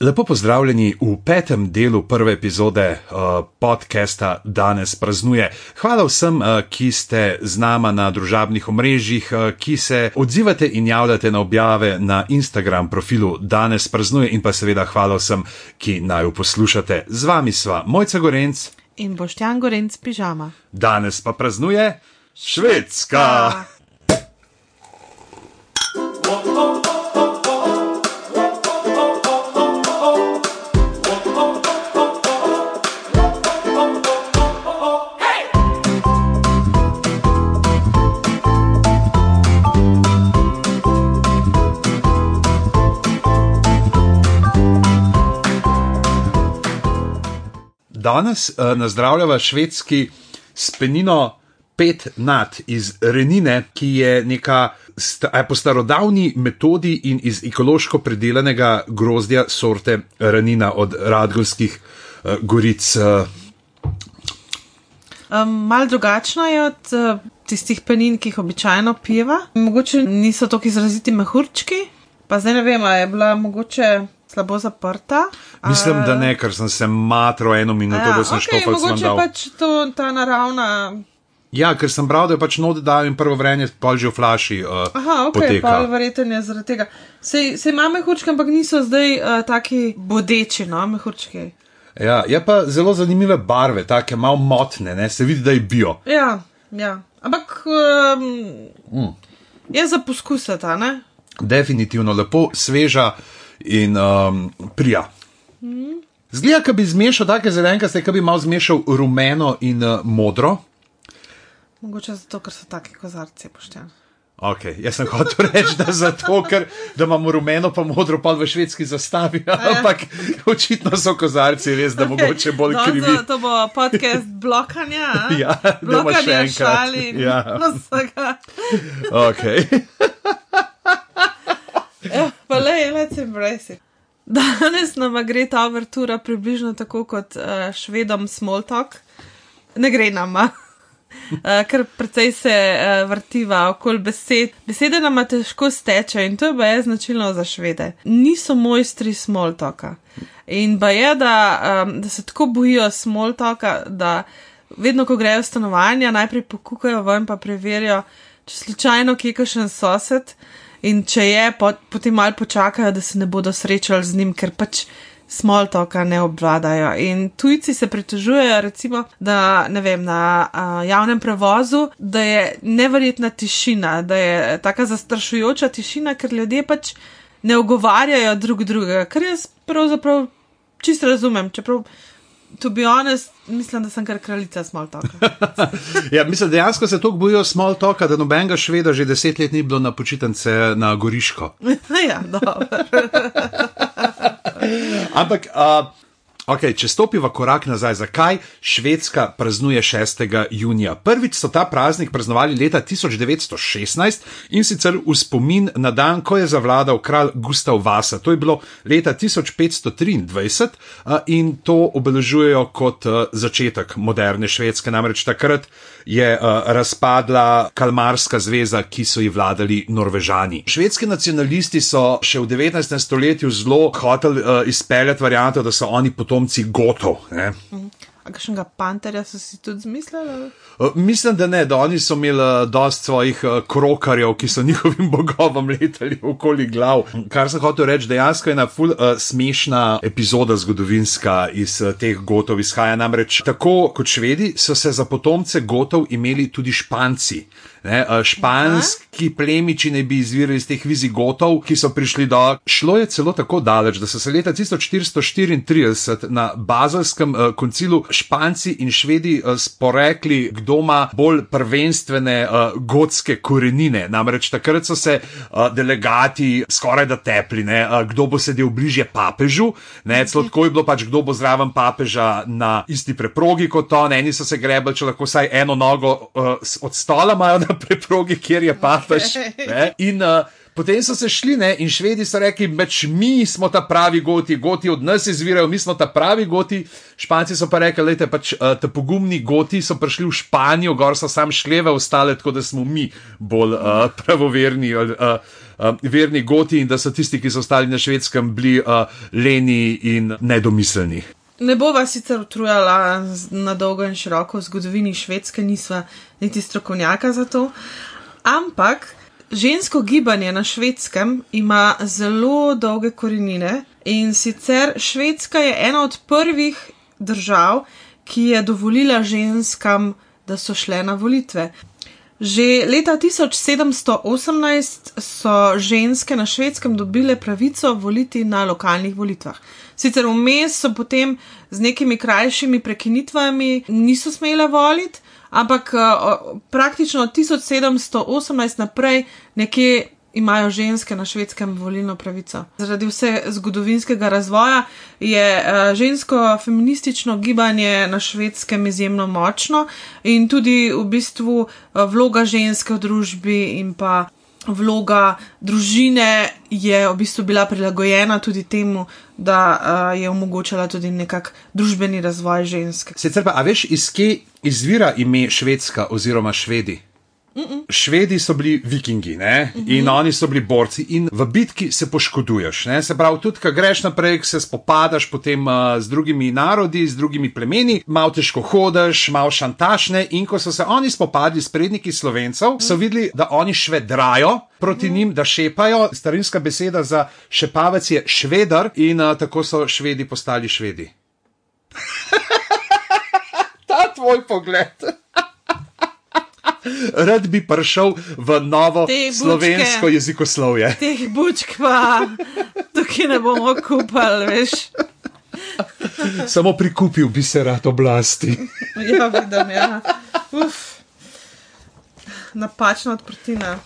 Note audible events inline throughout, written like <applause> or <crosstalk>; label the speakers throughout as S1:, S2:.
S1: Lepo pozdravljeni v petem delu prve epizode uh, podcasta Danes praznuje. Hvala vsem, uh, ki ste z nama na družabnih omrežjih, uh, ki se odzivate in javljate na objave na Instagram profilu Danes praznuje in pa seveda hvala vsem, ki naj jo poslušate. Z vami sva Mojca Gorenc
S2: in Boštjan Gorenc pižama.
S1: Danes pa praznuje Švedska. Švedska. Danes uh, nazdravljava švedski spenino pet nad iz Renine, ki je neka sta, po starodavni metodi in iz ekološko predelanega grozdja sorte Renina od Radgorskih uh, goric. Uh.
S2: Um, Mal drugačno je od uh, tistih penin, ki jih običajno piva. Mogoče niso tako izraziti mehurčki, pa zdaj ne vem, je bila mogoče slabo zaprta.
S1: Mislim, da ne, ker sem se matro eno minuto, ja, da sem
S2: okay, pa če pač to ta naravna.
S1: Ja, ker sem bral, da je pač not dal in prvo vreme pol že v flaši. Uh,
S2: Aha, ok, pol verjetno je zaradi tega. Se ima mehurčke, ampak niso zdaj uh, taki bodeči, no, mehurčke.
S1: Ja, je pa zelo zanimive barve, take malo motne, ne? se vidi, da je bio.
S2: Ja, ja. ampak um, mm. je za poskusati, ne?
S1: Definitivno lepo, sveža in um, prija. Zgleda, da bi zmešal take zelenke, zdaj pa bi malo zmešal rumeno in uh, modro.
S2: Mogoče zato, ker so taki kozarci pošteni.
S1: Okay, jaz sem hotel reči, da zato, ker da imamo rumeno, pa modro, pa v švedski zastavi. Ja. Ampak očitno so kozarci res, da okay. mogoče bolj no, krivi.
S2: To bo podcast blokanja. <laughs>
S1: ja, blokanja še enkrat. Ja, <laughs>
S2: vsega.
S1: okay. <laughs>
S2: Ja, pa le, let's embrace it. Danes nam gre ta vrtura približno tako kot uh, švedom Smoltok. Ne gre nam, uh, ker precej se uh, vrtiva okoli besed. Besede nam težko steče in to je baje značilno za švede. Niso mojstri Smoltoka. In ba je, da, um, da se tako bojijo Smoltoka, da vedno, ko grejo v stanovanja, najprej pokukajo ven pa preverijo, če slučajno kje kakšen sosed. In če je, potem malo počakajo, da se ne bodo srečali z njim, ker pač small talka ne obvladajo. In tujci se pritožujejo, recimo, da ne vem, na a, javnem prevozu, da je neverjetna tišina, da je taka zastrašujoča tišina, ker ljudje pač ne ogovarjajo drug drugega, kar jaz pravzaprav čisto razumem. Čeprav, To bi honest, mislim, da sem kar kraljica small talka. <laughs>
S1: ja, mislim, dejansko se tako bojijo small talka, da nobenega šveda že deset let ni bilo na počitnice na Goriško. <laughs>
S2: ja, dobro.
S1: Ampak. Uh, Okay, če stopiva korak nazaj, zakaj Švedska praznuje 6. junija? Prvič so ta praznik praznovali leta 1916 in sicer v spomin na dan, ko je zavladal kralj Gustav Vasa. To je bilo leta 1523 in to obeležujejo kot začetek moderne Švedske. Namreč takrat je razpadla Kalmarska zveza, ki so ji vladali Norvežani. Švedski nacionalisti so še v 19. stoletju zelo hoteli izpeljati varianto, da so oni potomci potomci gotov.
S2: Kakšnega panterja so si tudi zmislili?
S1: Mislim, da ne, da oni so imeli dosti svojih krokarjev, ki so <laughs> njihovim bogovom letali okoli glav. Kar sem hotel reči, dejansko je ena ful uh, smešna epizoda zgodovinska iz uh, teh gotov. Izhaja namreč tako kot švedi, so se za potomce gotov imeli tudi španci. Ne, španski Aha. plemiči ne bi izvirali iz teh vizigotov, ki so prišli do. Šlo je celo tako daleč, da so se leta 1434 na bazalskem uh, koncilu španci in švedi uh, sporekli, kdo ima bolj prvenstvene uh, gotske korenine. Namreč takrat so se uh, delegati skoraj da tepli, ne, uh, kdo bo sedel bližje papežu. Ne, celo tako je bilo pač, kdo bo zraven papeža na isti preprogi kot on. Eni so se grebali, če lahko vsaj eno nogo uh, od stola imajo na preprogi, kjer je papež. Okay. In uh, potem so se šli ne, in švedi so rekli, meč mi smo ta pravi goti, goti od nas izvirajo, mi smo ta pravi goti. Španci so pa rekli, da pač, uh, te pogumni goti so prišli v Španijo, gor so sam šleve ostale, tako da smo mi bolj uh, pravoverni. Uh, uh, verni goti in da so tisti, ki so ostali na švedskem, bili uh, leni in nedomiselni.
S2: Ne bova sicer utrujala na dolgo in široko v zgodovini švedske, nisva niti strokovnjaka za to, ampak žensko gibanje na švedskem ima zelo dolge korenine in sicer Švedska je ena od prvih držav, ki je dovolila ženskam, da so šle na volitve. Že leta 1718 so ženske na švedskem dobile pravico voliti na lokalnih volitvah. Sicer vmes so potem z nekimi krajšimi prekinitvami niso smele voliti, ampak praktično od 1718 naprej nekje imajo ženske na švedskem volilno pravico. Zaradi vse zgodovinskega razvoja je žensko feministično gibanje na švedskem izjemno močno in tudi v bistvu vloga ženske v družbi in pa vloga družine je v bistvu bila prilagojena tudi temu, da je omogočala tudi nekak družbeni razvoj ženske.
S1: Sicer pa, a veš, iz kje izvira ime Švedska oziroma Švedi? Mm -mm. Švedi so bili vikingi mm -hmm. in oni so bili borci, in v bitki se poškoduješ. Ne? Se pravi, tudi, ko greš naprej, se spopadaš potem uh, z drugimi narodi, z drugimi plemeni, malo težko hodiš, malo šantašne. In ko so se oni spopadli s predniki slovencev, so videli, da oni švedrajo proti mm. njim, da šepajo. Starinska beseda za šepavec je švedar, in uh, tako so švedi postali švedi. <laughs> Ta tvoj pogled. <laughs> Rad bi prišel v novo slovensko jezikoslovje.
S2: Teh bučk pa tukaj ne bomo kupali, veš.
S1: Samo prikupil bi se rad oblasti.
S2: ja, vidim, ja. Uf. Napačna odprtina.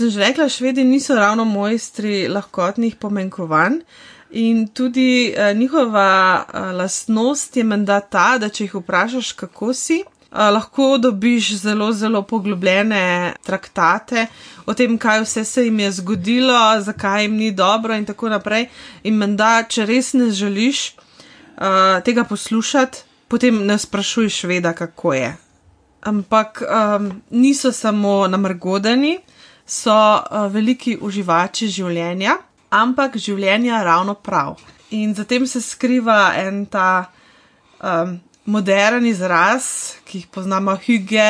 S2: Sem že rekla, švedi niso ravno mojstri lahkotnih pomenkovanj. In tudi uh, njihova uh, lastnost je menda ta, da če jih vprašaš, kako si, uh, lahko dobiš zelo, zelo poglobljene traktate o tem, kaj vse se jim je zgodilo, zakaj jim ni dobro in tako naprej. In menda, če res ne želiš uh, tega poslušati, potem ne sprašuj šveda, kako je. Ampak um, niso samo namrgodeni so uh, veliki uživači življenja, ampak življenja ravno prav. In zatem se skriva en ta um, modern izraz, ki jih poznamo, huge,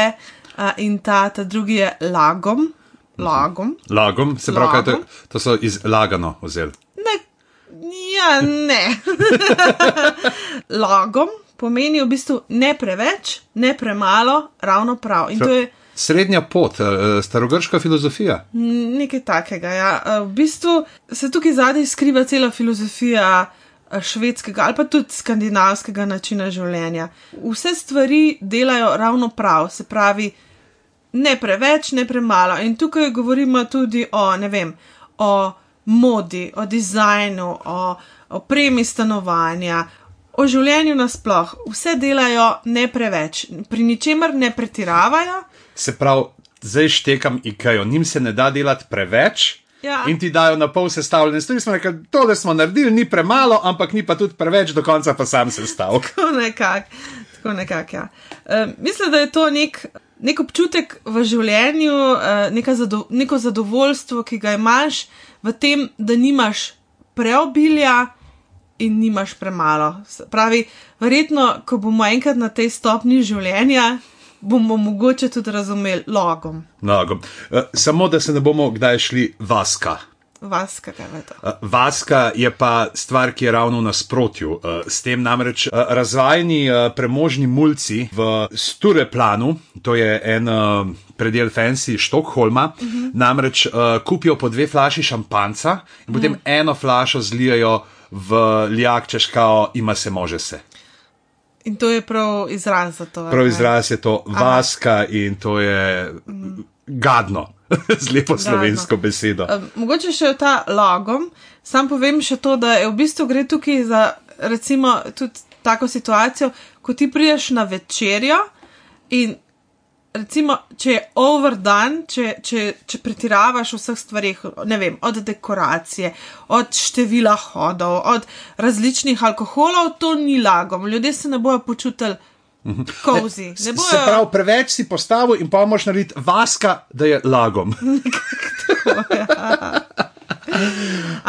S2: uh, in ta, ta drugi je lagom. Lagom.
S1: Lagom, se pravi, kaj to, to so iz lagano vzeli.
S2: Ne, ja, ne. <laughs> lagom pomeni v bistvu ne preveč, ne premalo, ravno prav. In to je
S1: srednja pot, eh, starogrška filozofija.
S2: Nekaj takega. Ja. Eh, v bistvu se tukaj zadaj skriva cela filozofija eh, švedskega ali pa tudi skandinavskega načina življenja. Vse stvari delajo ravno prav, se pravi, ne preveč, ne premalo. In tukaj govorimo tudi o, ne vem, o modi, o dizajnu, o opremi stanovanja. O življenju nasplošno, vse delajo ne preveč, pri ničemer ne pretiravajo,
S1: se pravi, zdaj štekam IKEA, njim se ne da delati preveč. Ja. In ti dajo na pol sestavljene stvari, smo rekli, to, da smo naredili, ni premalo, ampak ni pa tudi preveč, do konca pa sam sestavljen. <laughs>
S2: Tako nekako, tako nekak, ja. uh, mislim, da je to nek, nek občutek v življenju, uh, zado, neko zadovoljstvo, ki ga imaš v tem, da nimaš preobilja in nimaš premalo. Pravi, verjetno, ko bomo enkrat na tej stopni življenja, bomo mogoče tudi razumeli logom.
S1: logom. Uh, samo da se ne bomo kdaj šli vaska.
S2: Vaska, kaj je to? Uh,
S1: vaska je pa stvar, ki je ravno nasprotju. Uh, s tem namreč uh, razvajeni uh, premožni mulci v Stureplanu, to je en uh, predel Fancy Štokholma, uh -huh. namreč uh, kupijo po dve flaši šampanca in uh -huh. potem eno flašo zlijajo v lijak, češ kao, ima se može se.
S2: In to je prav izraz za to.
S1: Prav izraz je to vaska Aha. in to je gadno, <laughs> z lepo slovensko gadno. besedo.
S2: Um, mogoče še ta logom. Sam povem še to, da je v bistvu gre tukaj za recimo tudi tako situacijo, ko ti priješ na večerjo in recimo, če je overdan, če, če, če pretiravaš v vseh stvarih, ne vem, od dekoracije, od števila hodov, od različnih alkoholov, to ni lagom. Ljudje se ne bojo počutili. Kozi.
S1: Se pravi, preveč si postavil in pa moš narediti vaska, da je lagom. <laughs>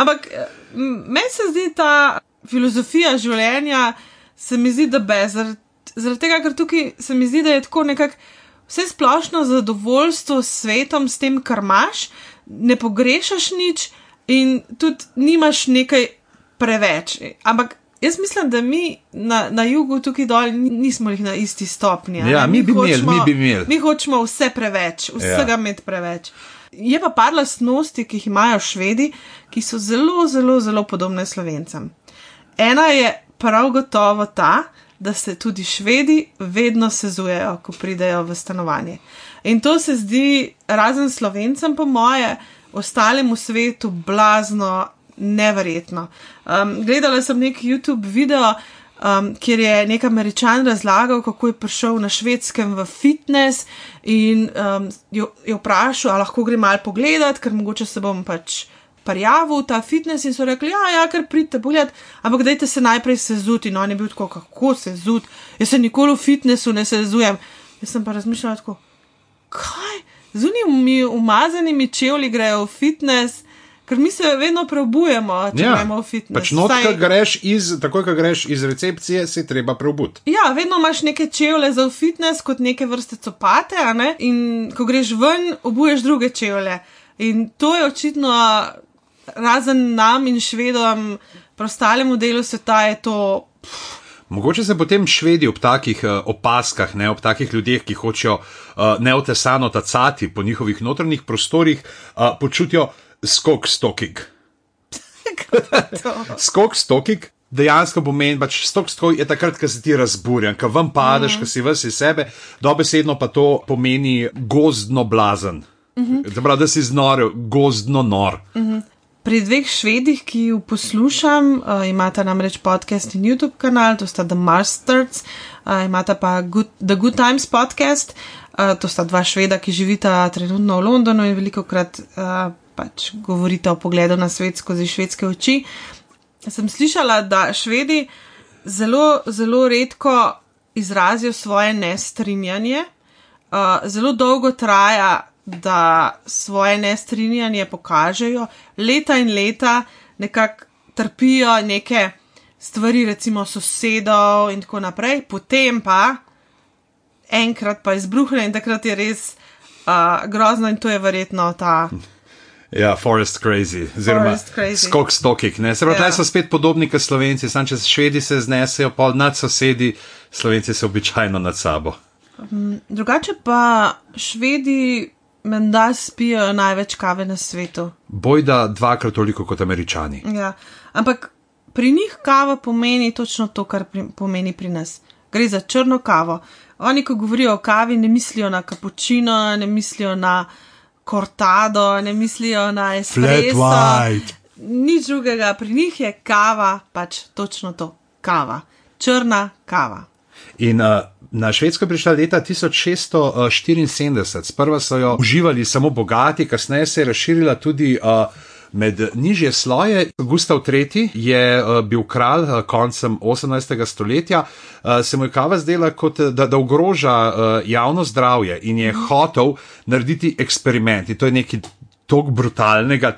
S2: Ampak meni se zdi ta filozofija življenja, se mi zdi, da bez. Zaradi tega, ker tukaj se mi zdi, da je tako nekako vse splošno zadovoljstvo s svetom, s tem, kar imaš, ne pogrešaš nič in tudi nimaš nekaj preveč. Ampak jaz mislim, da mi na, na jugu tukaj dol nismo jih na isti stopnji.
S1: Ja, mi, mi bi hočemo, imeli, mi bi imeli.
S2: Mi hočemo vse preveč, vsega ja. imeti preveč. Je pa par lastnosti, ki jih imajo švedi, ki so zelo, zelo, zelo podobne slovencem. Ena je prav gotovo ta, da se tudi švedi vedno sezujejo, ko pridejo v stanovanje. In to se zdi, razen slovencem, po moje, ostalemu svetu blazno, neverjetno. Um, gledala sem nek YouTube video, um, kjer je nek američan razlagal, kako je prišel na švedskem v fitness in um, jo, jo vprašal, ali lahko gre mal pogledat, ker mogoče se bom pač prijavil ta fitness in so rekli, ja, ja, ker pridite pogled, ampak dajte se najprej sezuti. No, on je bil tako, kako se zud, jaz se nikoli v fitnessu ne sezujem. Jaz sem pa razmišljal tako, kaj, z unimi umazanimi čevlji grejo v fitness. Ker mi se vedno preobujemo, če ja, gremo v fitness.
S1: Pač not, Saj... greš iz, takoj, ko greš iz recepcije, se treba preobuditi.
S2: Ja, vedno imaš neke čevlje za fitness, kot neke vrste copate, in ko greš ven, obuješ druge čevlje. In to je očitno razen nam in švedom, preostalemu delu sveta je to. Pff.
S1: Mogoče se potem švedi ob takih uh, opaskah, ne ob takih ljudeh, ki hočejo uh, neotesano tacati po njihovih notranjih prostorih, uh, počutijo skok stokik. <laughs> skok stokik. Dejansko pomeni, pač stok stokik je takrat, ko se ti razburjen, ko vam padeš, mm. ko si vsi sebe, dobesedno pa to pomeni gozdno blazen. Mm -hmm. Zabrav, da si znorel, gozdno nor. Mm -hmm.
S2: Pri dveh švedih, ki jih poslušam, uh, imata namreč podcast in YouTube kanal, to sta The Masters, uh, imata pa good, The Good Times podcast, uh, to sta dva šveda, ki živita trenutno v Londonu in veliko krat uh, pač govorita o pogledu na svet skozi švedske oči. Sem slišala, da švedi zelo, zelo redko izrazijo svoje nestrinjanje, uh, zelo dolgo traja da svoje nestrinjanje pokažejo, leta in leta nekako trpijo neke stvari, recimo sosedov in tako naprej, potem pa enkrat pa izbruhne in takrat je res uh, grozno in to je verjetno ta.
S1: Ja, Forest Crazy, oziroma Skok Stokik. Se pravi, ja. so spet podobni kot Slovenci, samo če švedi se znesejo, pa nad sosedi, Slovenci se običajno nad sabo.
S2: Um, drugače pa švedi menda spijo največ kave na svetu.
S1: Bojda dvakrat toliko kot američani.
S2: Ja, ampak pri njih kava pomeni točno to, kar pri, pomeni pri nas. Gre za črno kavo. Oni, ko govorijo o kavi, ne mislijo na kapučino, ne mislijo na kortado, ne mislijo na espresso. Nič drugega, pri njih je kava pač točno to, kava, črna kava.
S1: In uh, na Švedsko prišla leta 1674, sprva so jo uživali samo bogati, kasneje se je razširila tudi. Uh, Med nižje sloje, Gustav III. je uh, bil kralj uh, koncem 18. stoletja, uh, se mu je kava zdela, kot, da, da ogroža uh, javno zdravje in je hotel narediti eksperiment. In to je nekaj tako brutalnega.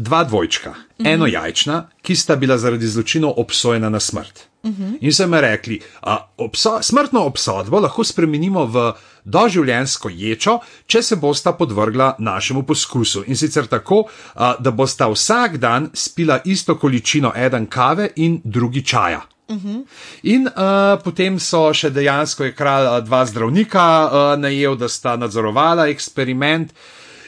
S1: Dva dvojčka, mm -hmm. eno jajčna, ki sta bila zaradi zločinov obsojena na smrt. Uh -huh. In so mi rekli, da obso smrtno obsodbo lahko spremenimo v doživljensko ječo, če se bosta podvrgla našemu poskusu. In sicer tako, a, da bosta vsak dan spila isto količino eden kave in drugi čaja. Uh -huh. In uh, potem so še dejansko je kralj dva zdravnika uh, najel, da sta nadzorovala eksperiment.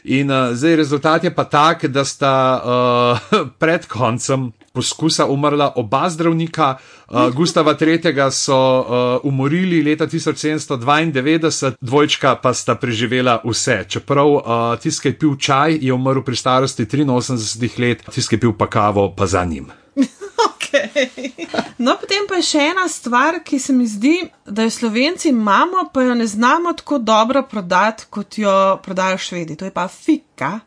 S1: In uh, zdaj rezultat je pa tak, da sta uh, <laughs> pred koncem poskusa umrla oba zdravnika. Uh, Gustava III. so uh, umorili leta 1792, dvojčka pa sta preživela vse. Čeprav uh, je pil čaj, je umrl pri starosti 83 let, je pil pa kavo, pa za njim. <laughs>
S2: ok. Okay. No, potem pa je še ena stvar, ki se mi zdi, da jo slovenci imamo, pa jo ne znamo tako dobro prodati, kot jo prodajo švedi. To je pa fika.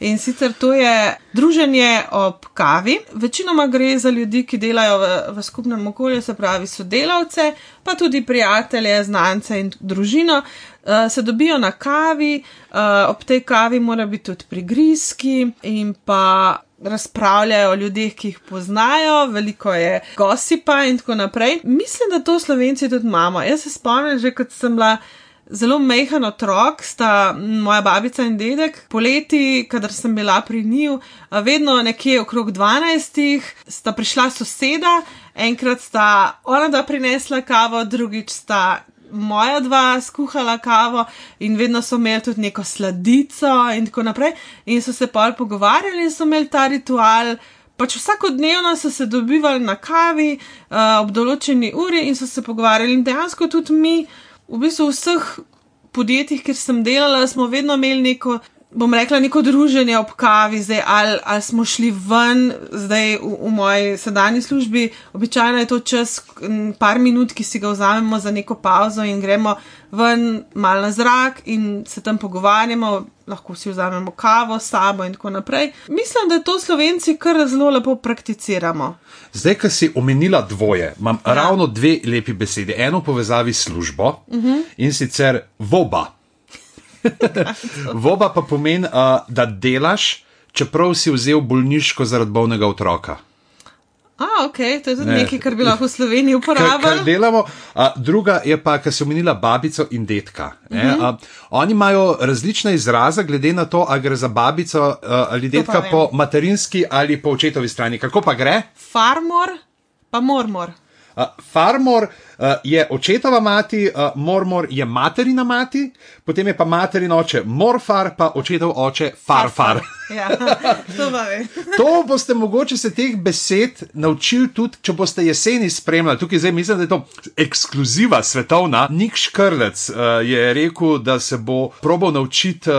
S2: In sicer to je druženje ob kavi. Večinoma gre za ljudi, ki delajo v, v skupnem okolju, se pravi sodelavce, pa tudi prijatelje, znance in družino. Uh, se dobijo na kavi, uh, ob tej kavi mora biti tudi prigrizki in pa razpravljajo o ljudeh, ki jih poznajo, veliko je gosipa in tako naprej. Mislim, da to slovenci tudi imamo. Jaz se spomnim, že kot sem bila zelo mehen otrok, sta moja babica in dedek. Poleti, kadar sem bila pri njiju, vedno nekje okrog 12, sta prišla soseda, enkrat sta ona da prinesla kavo, drugič sta. Moja dva skuhala kavo in vedno so imeli tudi neko sladico, in tako naprej. In so se pol pogovarjali, in so imeli ta ritual. Pač vsakodnevno so se dobivali na kavi uh, ob določeni uri in so se pogovarjali. In dejansko tudi mi, v bistvu v vseh podjetjih, kjer sem delala, smo vedno imeli neko, bom rekla, neko druženje ob kavi, zdaj ali, ali smo šli ven, zdaj v, v moji sedanji službi, običajno je to čas, par minut, ki si ga vzamemo za neko pauzo in gremo ven, mal na zrak in se tam pogovarjamo. Lahko si vzamemo kavo s sabo, in tako naprej. Mislim, da to slovenci kar zelo lepo prakticiramo.
S1: Zdaj, ki si omenila dvoje, imam ja. ravno dve lepi besedi. Eno v povezavi s službo uh mhm. -huh. in sicer voba. Voba pa pomeni, uh, da delaš, čeprav si vzel bolniško zaradi bolnega otroka.
S2: A, ok, to je tudi ne. nekaj, kar bi lahko v Sloveniji uporabljali.
S1: Druga je pa, kar se omenila babico in detka. Uh -huh. a, oni imajo različne izraze, glede na to, ali gre za babico a, ali detka po materinski ali po očetovi strani. Kako pa gre?
S2: Farmor, pa mormor.
S1: Uh, farmor je očetova mati, uh, mormor je materina mati, potem je pa materin oče morfar, pa očetov oče farfar.
S2: Ja, <laughs> to, <laughs>
S1: to boste mogoče se teh besed naučili tudi, če boste jeseni spremljali. Tukaj zdaj mislim, da je to ekskluziva svetovna. Nik Škrlec uh, je rekel, da se bo probal naučiti. Uh,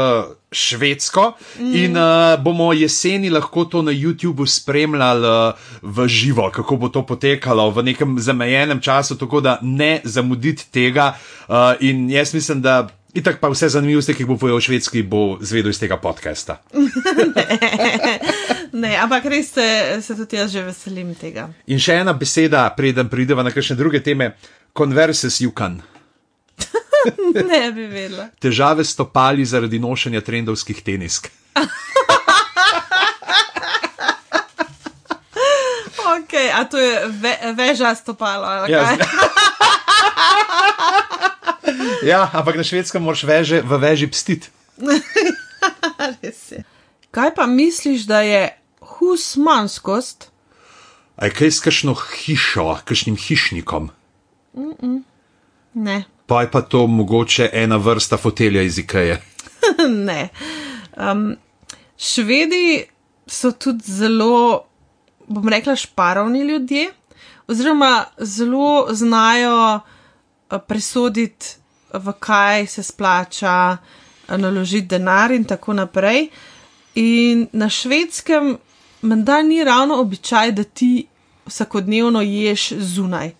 S1: Švedsko mm. in uh, bomo jeseni lahko to na YouTubu spremljali uh, v živo, kako bo to potekalo v nekem zamejenem času, tako da ne zamuditi tega. Uh, in jaz mislim, da itak pa vse zanimivosti, ki jih bo povedal v Švedski, bo zvedel iz tega podcasta.
S2: ne, <laughs> ne, ampak res se, se tudi jaz že veselim tega.
S1: In še ena beseda, preden prideva na kakšne druge teme: converses you can. <laughs>
S2: ne bi vedela.
S1: Težave stopali zaradi nošenja trendovskih tenisk. <laughs>
S2: ok, a to je ve veža stopala.
S1: Ja, <laughs> ja, ampak na švedskem moraš veže, v veži pstiti. <laughs>
S2: Kaj pa misliš, da je husmanskost?
S1: Aj kaj s kakšno hišo, kakšnim hišnikom?
S2: Mm -mm. Ne
S1: pa je pa to mogoče ena vrsta fotelja iz Ikeje. <laughs>
S2: ne. Um, švedi so tudi zelo, bom rekla, šparovni ljudje, oziroma zelo znajo uh, presoditi, v kaj se splača uh, naložiti denar in tako naprej. In na švedskem menda ni ravno običaj, da ti vsakodnevno ješ zunaj.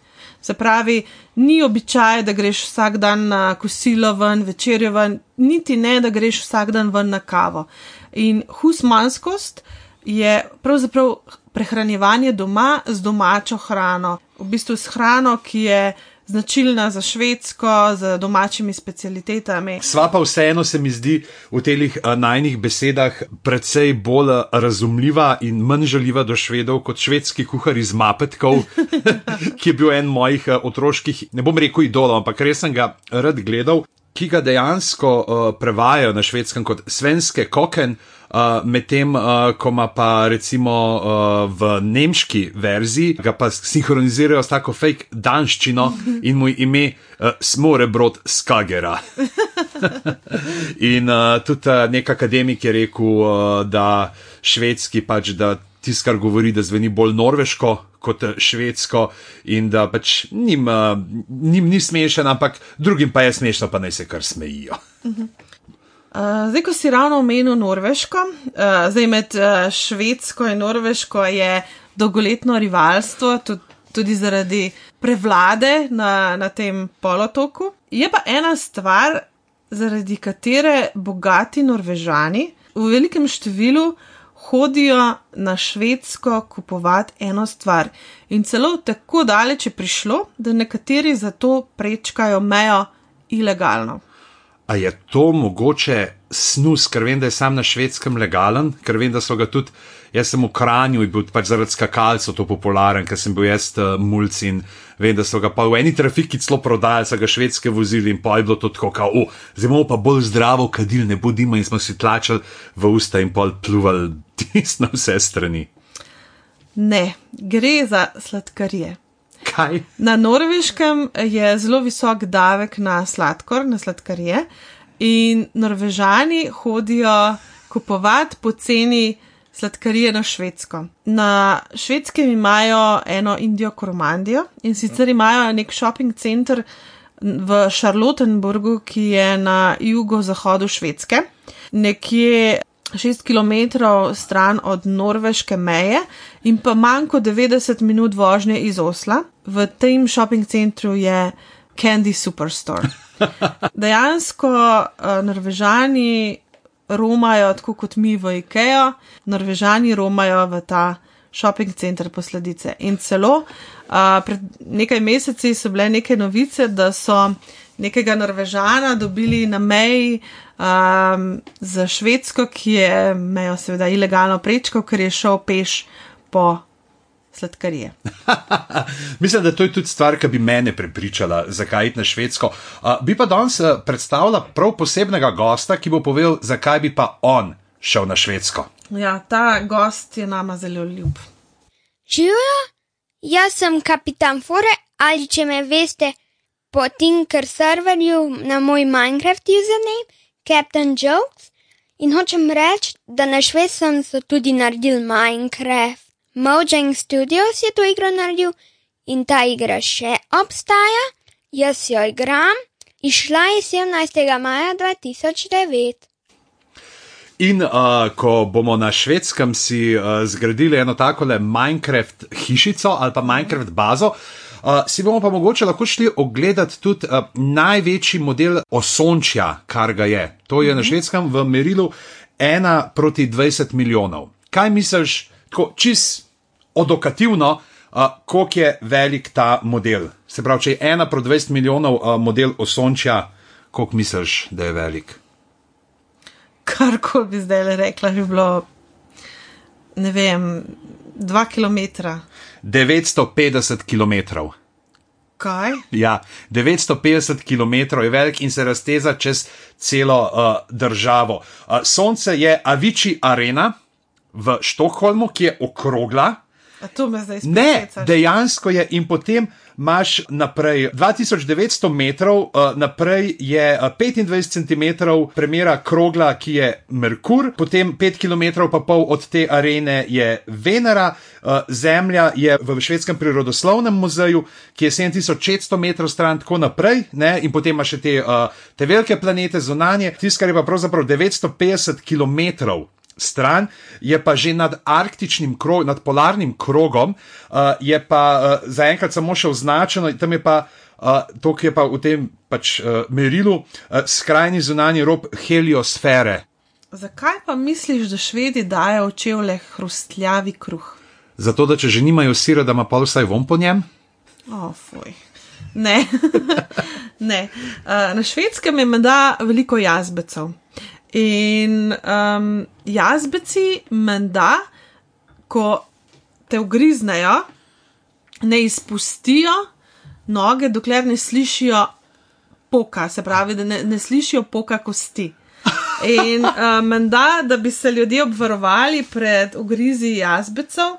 S2: Se pravi, ni običaj, da greš vsak dan na kosilo ven, večerjo ven, niti ne, da greš vsak dan ven na kavo. In husmanskost je pravzaprav prehranjevanje doma z domačo hrano, v bistvu s hrano, ki je značilna za švedsko, z domačimi specialitetami.
S1: Sva pa vseeno se mi zdi v teh najnih besedah precej bolj razumljiva in manj žaljiva do švedov kot švedski kuhar iz Mapetkov, <laughs> ki je bil en mojih otroških, ne bom rekel idolov, ampak res sem ga rad gledal. Ki ga dejansko uh, prevajajo na švedskem kot svenske koken, Uh, Medtem, uh, ko ima pa recimo uh, v nemški verziji, ga pa sinhronizirajo s tako fake danščino <laughs> in mu ime uh, Smore Brod Skagera. <laughs> in uh, tudi uh, nek akademik je rekel, uh, da švedski pač da. Tisto, kar govori, da zveni bolj norveško kot švedsko, in da pač njim, njim ni smešen, ampak drugim pa je smešno, pa naj se kar smejijo. Uh mhm. -huh.
S2: Uh, zdaj, ko si ravno omenil Norveško, uh, zdaj med uh, Švedsko in Norveško je dolgoletno rivalstvo, tudi, tudi zaradi prevlade na, na tem polotoku. Je pa ena stvar, zaradi katere bogati Norvežani v velikem številu hodijo na Švedsko kupovati eno stvar. In celo tako daleč je prišlo, da nekateri zato prečkajo mejo ilegalno.
S1: A je to mogoče snus, ker vem, da je sam na švedskem legalen, ker vem, da so ga tudi, jaz sem v Kranju in bil pač zaradi skakalcev to popularen, ker sem bil jaz uh, mulc in vem, da so ga pa v eni trafiki celo prodajali, so ga švedske vozili in pa je bilo to tako, kao, uh, zdaj imamo pa bolj zdravo kadil, ne bodimo in smo si tlačili v usta in pol pluvali <laughs> tisno vse strani.
S2: Ne, gre za sladkarije.
S1: Kaj?
S2: Na norveškem je zelo visok davek na sladkor, na sladkarije, in norvežani hodijo kupovati poceni sladkarije na švedsko. Na švedskem imajo eno Indijo Kormandijo in sicer imajo nek shopping center v Charlottenburgu, ki je na jugozahodu švedske, nekje 6 km stran od norveške meje in pa manj kot 90 minut vožnje iz Osla. V tem shopping centru je Candy Superstore. <laughs> Dejansko uh, Norvežani romajo tako kot mi v IKEA, Norvežani romajo v ta shopping center posledice. In celo uh, pred nekaj meseci so bile neke novice, da so nekega Norvežana dobili na meji um, za Švedsko, ki je mejo seveda ilegalno prečkal, ker je šel peš po sladkarije. <laughs>
S1: Mislim, da to je tudi stvar, ki bi mene prepričala, zakaj iti na Švedsko. Uh, bi pa danes uh, predstavila prav posebnega gosta, ki bo povedal, zakaj bi pa on šel na Švedsko.
S2: Ja, ta gost je nama zelo ljub.
S3: Živijo, jaz sem kapitan Fore, ali če me veste, po Tinker serverju na moj Minecraft username, Captain Jokes, in hočem reči, da na švedskem so tudi naredili Minecraft. Mojang Studios je to igro naredil in ta igra še obstaja, jaz jo igram, išla je 17. maja 2009.
S1: In uh, ko bomo na švedskem si uh, zgradili eno tako le Minecraft hišico ali pa Minecraft bazo, uh, si bomo pa mogoče lahko šli ogledati tudi uh, največji model osončja, kar ga je. To je na švedskem v merilu 1 proti 20 milijonov. Kaj misliš, tako čist odokativno, uh, koliko je velik ta model? Se pravi, če je 1 proti 20 milijonov uh, model osončja, koliko misliš, da je velik?
S2: Kar koli bi zdaj le rekla, bi bilo, ne vem, dva km.
S1: 950 km.
S2: Kaj?
S1: Ja, 950 km je velik in se razteza čez celo uh, državo. Uh, Sonce je Avici Arena v Štokholmu, ki je okrogla. Ne, dejansko je in potem imaš naprej 2900 metrov, uh, naprej je uh, 25 cm premjera krogla, ki je Merkur, potem 5 km pa pol od te arene je Venera, uh, Zemlja je v švedskem prirodoslovnem muzeju, ki je 7600 metrov stran, tako naprej, ne? in potem imaš še te, te velike planete zunanje, tisto, kar je pa pravzaprav 950 km stran, je pa že nad arktičnim krogom, nad polarnim krogom, uh, je pa uh, zaenkrat samo še označeno, tam je pa. Uh, to, ki je pa v tem pač, uh, merilu, uh, skrajni zunanji rob heliosfere.
S2: Zakaj pa misliš, da švedi dajo v čevlje hrustljavi kruh?
S1: Zato, da če že nimajo sira, da ima pa vsaj von po njem?
S2: Oh, fuj. Ne. <laughs> ne. Uh, na švedskem je menda veliko jazbecev. In um, jazbeci, menda, ko te ugriznejo, ne izpustijo noge, dokler ne slišijo poka, se pravi, da ne, ne slišijo poka kosti. In <laughs> uh, menda, da bi se ljudje obvarovali pred ugrizi jazbecev,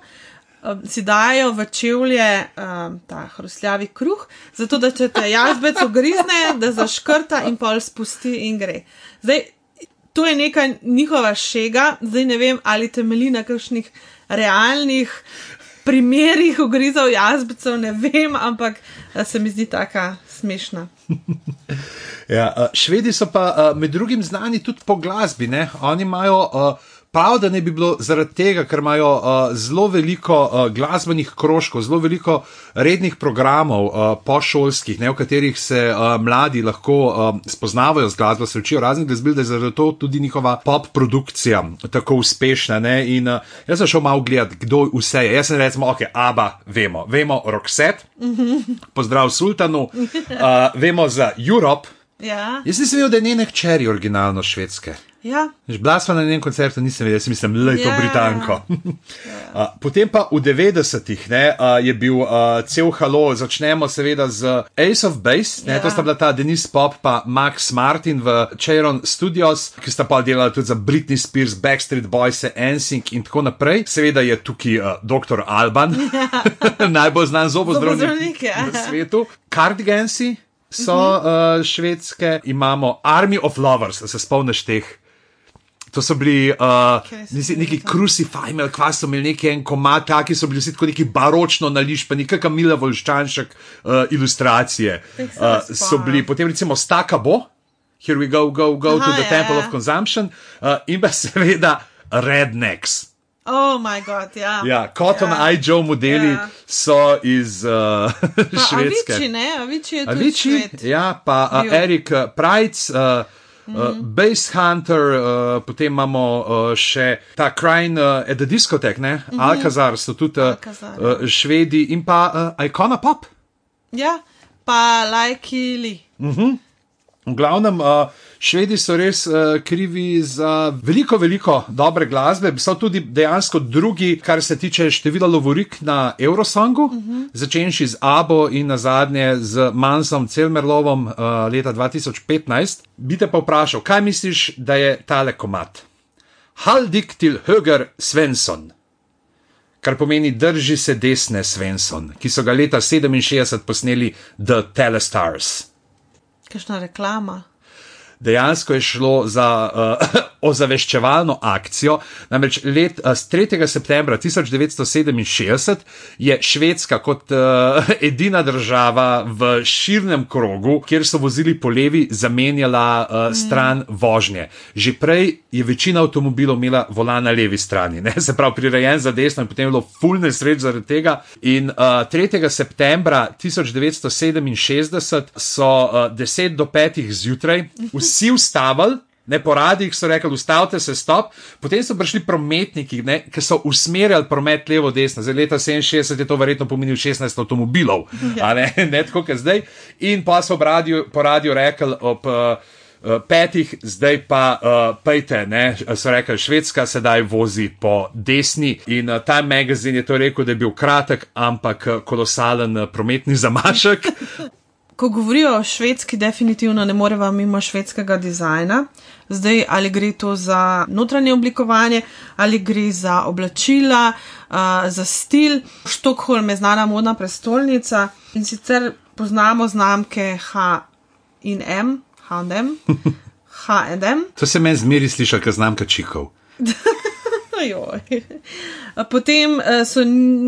S2: um, si dajo v čevlje um, ta hrustljavi kruh, zato da če te jazbec ugrizne, da zaškrta in pol spusti in gre. Zdaj, to je neka njihova šega, zdaj ne vem, ali temelji na kakšnih realnih primerih ugrizov jazbecev, ne vem, ampak se mi zdi taka smešna. <laughs>
S1: Ja, švedi so pa med drugim znani tudi po glasbi. Ne? Oni imajo uh, prav, da ne bi bilo zaradi tega, ker imajo uh, zelo veliko uh, glasbenih krožkov, zelo veliko rednih programov uh, pošolskih, ne, v katerih se uh, mladi lahko uh, spoznavajo z glasbo, se učijo raznih glasbil, da je zaradi to tudi njihova pop produkcija tako uspešna. Ne, in uh, jaz sem šel malo gledati, kdo vse je. Jaz sem recimo, ok, Aba, vemo, vemo Roxette, pozdrav Sultanu, uh, vemo za Europe.
S2: Ja,
S1: Jaz nisem vedel, da je njene hčeri originalno švedske.
S2: ja.
S1: Bila sva na njenem koncertu, nisem vedel, jaz mislim, le to
S2: Ja.
S1: Britanko. <laughs> Uh, Potem pa v 90-ih ne, uh, je bil uh, cel halo, začnemo seveda z Ace of Base, ne,
S2: Ja.
S1: to sta bila ta Denis Pop pa Max Martin v Cheiron Studios, ki sta pa delali tudi za Britney Spears, Backstreet Boys, NSYNC in tako naprej. Seveda je tukaj uh, dr. Alban, <laughs> najbolj znan zobozdravnik
S2: ja.
S1: v svetu. Cardigansi so uh, švedske, imamo Army of Lovers, se spomniš teh. To so bili uh, neki
S2: to?
S1: crucify, kva so imeli neki en komat, taki so bili vsi tako neki baročno nališpani, kakšna mila volščanšek uh, ilustracije. Uh, so bili potem recimo Staka Bo, Here we go, go, go to
S2: Aha,
S1: the
S2: ja,
S1: Temple
S2: ja.
S1: of Consumption uh, in pa <laughs> seveda Rednecks.
S2: Oh, moj bog, ja.
S1: Ja, Cotton
S2: Ja.
S1: Eye Joe modeli
S2: Ja.
S1: so iz uh, <laughs> Švedske.
S2: Aviči, ne, Aviči je tudi
S1: Avicii,
S2: šved.
S1: ja, pa uh. Erik uh, Price, uh, uh, Bass Hunter, uh, potem imamo uh, še ta Crime uh, at the Discotheque, ne, Alcazar so tudi uh,
S2: Alcazar,
S1: uh, švedi in pa uh, Icona Pop.
S2: Ja, pa Lajki Li.
S1: V glavnem, uh, švedi so res uh, krivi za veliko, veliko dobre glasbe. So tudi dejansko drugi, kar se tiče števila lovorik na Eurosongu, uh -huh. začenši z Abo in na zadnje z Mansom Celmerlovom uh, leta 2015. Bi te pa vprašal, kaj misliš, da je tale komat? Haldik til Höger Svensson. Kar pomeni drži se desne Svensson, ki so ga leta 67 posneli The Telestars.
S2: Kakšna reklama.
S1: Dejansko je šlo za uh, <coughs> ozaveščevalno akcijo. Namreč let, uh, 3. septembra 1967 je Švedska kot uh, <laughs> edina država v širnem krogu, kjer so vozili po levi, zamenjala uh, stran vožnje. Že prej je večina avtomobilov imela volan na levi strani, ne? se pravi prirejen za desno in potem je bilo full nesreč zaradi tega. In uh, 3. septembra 1967 so uh, 10 do 5 zjutraj <laughs> vsi ustavili. Ne po radijih so rekli, ustavite se, stop. Potem so prišli prometniki, ne, ki so usmerjali promet levo-desno. Za leta 67 je to verjetno pomenilo 16 avtomobilov, <laughs> ja. ne, ne tako kot zdaj. In pa so radiju, po radiju rekli ob uh, petih, zdaj pa uh, pejte, ne, so rekli, Švedska sedaj vozi po desni. In uh, Time Magazine je to rekel, da je bil kratek, ampak kolosalen prometni zamašek. <laughs>
S2: Ko govorijo o švedski, definitivno ne moreva mimo švedskega dizajna. Zdaj, ali gre to za notranje oblikovanje, ali gre za oblačila, uh, za stil. Štokholm je znana modna prestolnica in sicer poznamo znamke H in M, H&M, H&M. <laughs>
S1: To se meni zmeri sliša, kot znamka čikov. <laughs>
S2: Ajoj. <laughs> Potem eh, so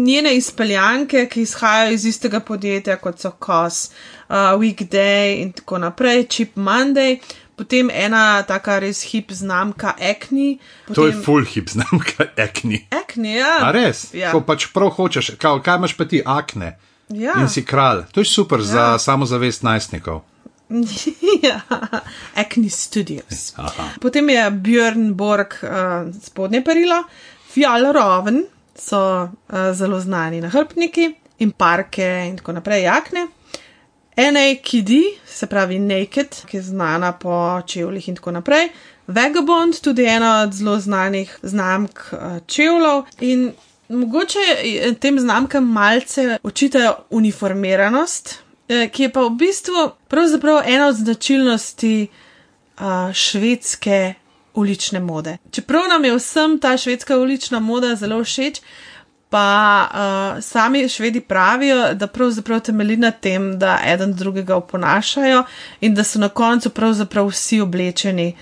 S2: njene izpeljanke, ki izhajajo iz istega podjetja, kot so COS, uh, Weekday in tako naprej, Chip Monday. Potem ena taka res hip znamka Acne. Potem...
S1: To je full hip znamka, ekni.
S2: Acne, ja.
S1: A res?
S2: Ja.
S1: Ko pač prav hočeš, kaj, kaj imaš pa ti akne
S2: Ja.
S1: in si kralj. To je super ja. za samozavest najstnikov. <laughs>
S2: ja. Acne Studios.
S1: Aha.
S2: Potem je Björn Borg uh, spodnje perilo, Fjallraven so uh, zelo znani nahrbtniki in parke in tako naprej, jakne. NAKD, se pravi Naked, ki je znana po čevljih in tako naprej. Vagabond, tudi ena od zelo znanih znamk uh, čevljev. In mogoče tem znamkam malce očitajo uniformiranost, ki je pa v bistvu pravzaprav ena od značilnosti uh, švedske ulične mode. Čeprav nam je vsem ta švedska ulična moda zelo všeč, pa uh, sami švedi pravijo, da pravzaprav temelji na tem, da eden drugega oponašajo in da so na koncu pravzaprav vsi oblečeni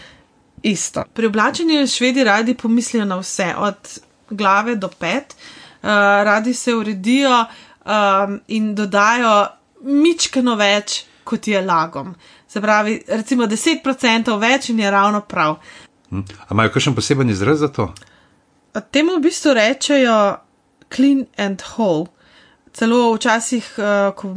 S2: isto. Pri oblačenju švedi radi pomislijo na vse, od glave do pet, uh, radi se uredijo um, in dodajo mičkano več, kot je lagom. Se pravi, recimo 10% več in je ravno prav.
S1: Hm? A imajo kakšen poseben izraz za to?
S2: Temu v bistvu rečejo clean and whole. Celo včasih, uh, ko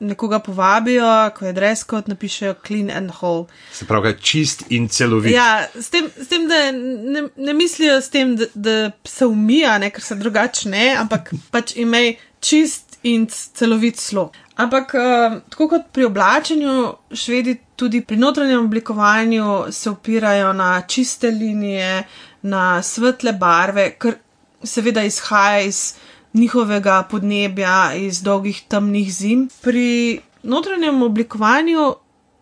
S2: nekoga povabijo, ko je dress code, napišejo clean and whole.
S1: Se pravi, čist in celovit.
S2: Ja, s tem, s tem da ne, ne mislijo s tem, da, da se umija, ne, ker se drugače ne, ampak pač imej čist in celovit slog. Ampak uh, tako kot pri oblačenju, švedi tudi pri notranjem oblikovanju se opirajo na čiste linije, na svetle barve, kar seveda izhaja iz njihovega podnebja, iz dolgih temnih zim. Pri notranjem oblikovanju,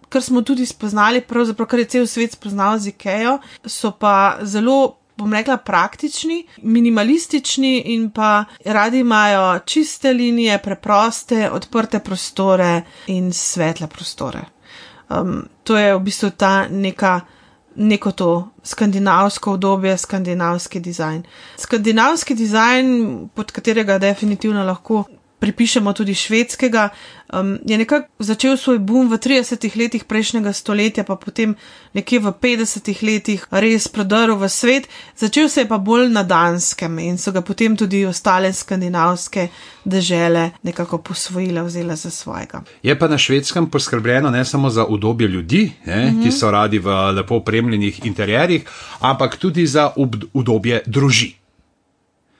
S2: kar smo tudi spoznali, pravzaprav kar je cel svet spoznal z Ikejo, so pa zelo. Bom rekla praktični, minimalistični in pa radi imajo čiste linije, preproste, odprte prostore in svetle prostore. Um, to je v bistvu ta neka neko to skandinavsko obdobje, skandinavski dizajn. Skandinavski dizajn, pod katerega definitivno lahko pripišemo tudi švedskega, um, je nekako začel svoj boom v 30-ih letih prejšnjega stoletja, pa potem nekje v 50-ih letih res prodrl v svet, začel se je pa bolj na Danskem in so ga potem tudi ostale skandinavske dežele nekako posvojile, vzele za svojega.
S1: Je pa na švedskem poskrbljeno ne samo za udobje ljudi, ne, mm -hmm. ki so radi v lepo opremljenih interjerjih, ampak tudi za udobje družin.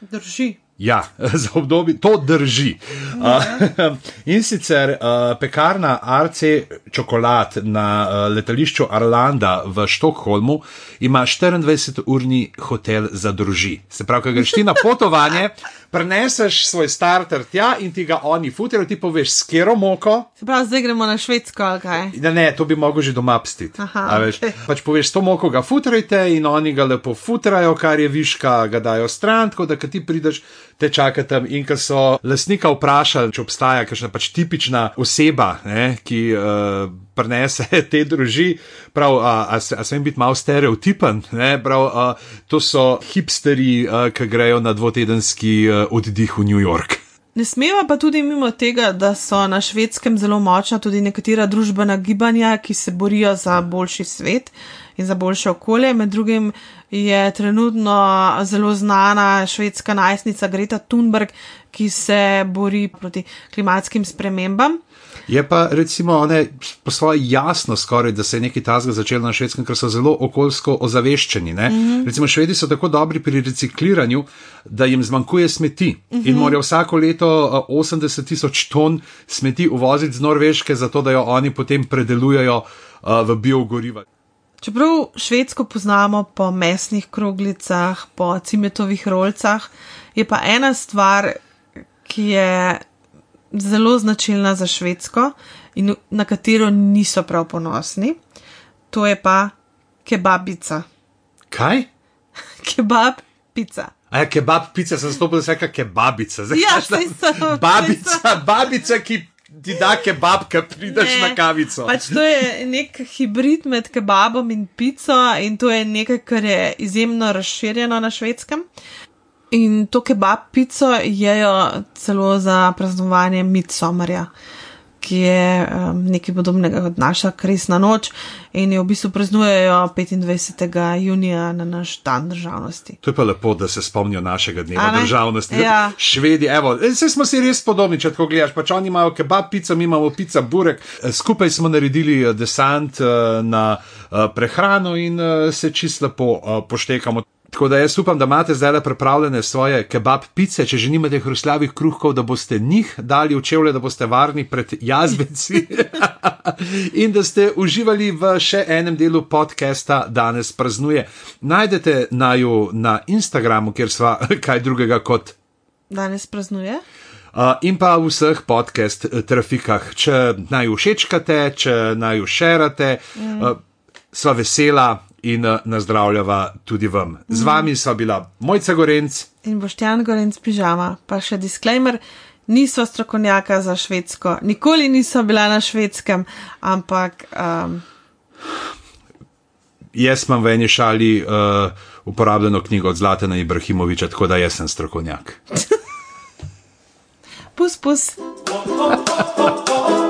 S2: Drži.
S1: Ja, <laughs> za obdobje to drži. Uh, <laughs> in sicer uh, pekarna RC čokolad na uh, letališču Arlanda v Štokholmu ima 24-urni hotel za družino. Se pravi, ko greš ti na <laughs> potovanje, preneseš svoj starter tja in ti ga oni futrajo, ti poveš skero moko.
S2: Se pravi, zdaj gremo na švedsko, ali kaj?
S1: Ne, ne, to bi mogel že doma pstiti.
S2: Okay.
S1: Pač poveš, to moko ga futrajte in oni ga lepo futrajo, kar je viška, ga dajo stran, tako da ti prideš te čakati tam. In ko so lasnika vprašali, če obstaja kakšna pač tipična oseba, ne, ki uh, prenese <laughs> te družine, prav, a, a, a sem biti malo stereotipen, ne, prav, a, to so hipsteri, a, ki grejo na dvotedenski a, oddih v New York.
S2: Ne smemo pa tudi mimo tega, da so na švedskem zelo močna tudi nekatera družbena gibanja, ki se borijo za boljši svet in za boljše okolje. Med drugim je trenutno zelo znana švedska najstnica Greta Thunberg, ki se bori proti klimatskim spremembam.
S1: Je pa recimo one po svoje jasno skoraj, da se je nekaj tazga začelo na švedskem, ker so zelo okoljsko ozaveščeni. Mm -hmm. Recimo švedi so tako dobri pri recikliranju, da jim zmanjkuje smeti mm -hmm. in morajo vsako leto 80 tisoč ton smeti uvoziti z Norveške, zato da jo oni potem predelujejo uh, v biogoriva.
S2: Čeprav švedsko poznamo po mesnih kroglicah, po cimetovih rolcah, je pa ena stvar, ki je zelo značilna za švedsko in na katero niso prav ponosni. To je pa kebabica.
S1: Kaj? <laughs>
S2: Kebab pica.
S1: A je kebab pica, sem stopil, se reka kebabica. Zdaj,
S2: ja, sej so.
S1: Babica, babica, ki ti da kebab, ki prideš ne, na kavico.
S2: Pač to je nek hibrid med kebabom in pico in to je nekaj, kar je izjemno razširjeno na švedskem. In to kebab pico jejo celo za praznovanje Midsommarja, ki je um, nekaj podobnega kot naša kresna noč in jo v bistvu praznujejo 25. junija na naš dan državnosti.
S1: To je pa lepo, da se spomnijo našega dneva državnosti.
S2: Ja.
S1: Švedi, evo, vse smo si res podobni, če tako gledaš. Pač oni imajo kebab pico, mi imamo pica burek. Skupaj smo naredili eh, desant uh, na prehrano in se čist lepo poštekamo. Tako da jaz upam, da imate zdaj pripravljene svoje kebab pice, če že nimate hrustljavih kruhkov, da boste njih dali v čevlje, da boste varni pred jazbeci <laughs> in da ste uživali v še enem delu podcasta Danes praznuje. Najdete naju na Instagramu, kjer sva <laughs> kaj drugega kot.
S2: Danes praznuje.
S1: Uh, in pa v vseh podcast trafikah, če naj všečkate, če naj všerate, mm. uh, sva vesela, in uh, nazdravljava tudi vam. Z mm. vami so bila Mojca Gorenc
S2: in Boštjan Gorenc pižama. Pa še disclaimer. Niso strokovnjaka za švedsko, nikoli niso bila na švedskem, ampak. Um...
S1: Jaz imam v eni šali uh, uporabljeno knjigo od Zlatana Ibrahimoviča, tako da jaz sem strokovnjak. <laughs>
S2: pus, pus. <laughs>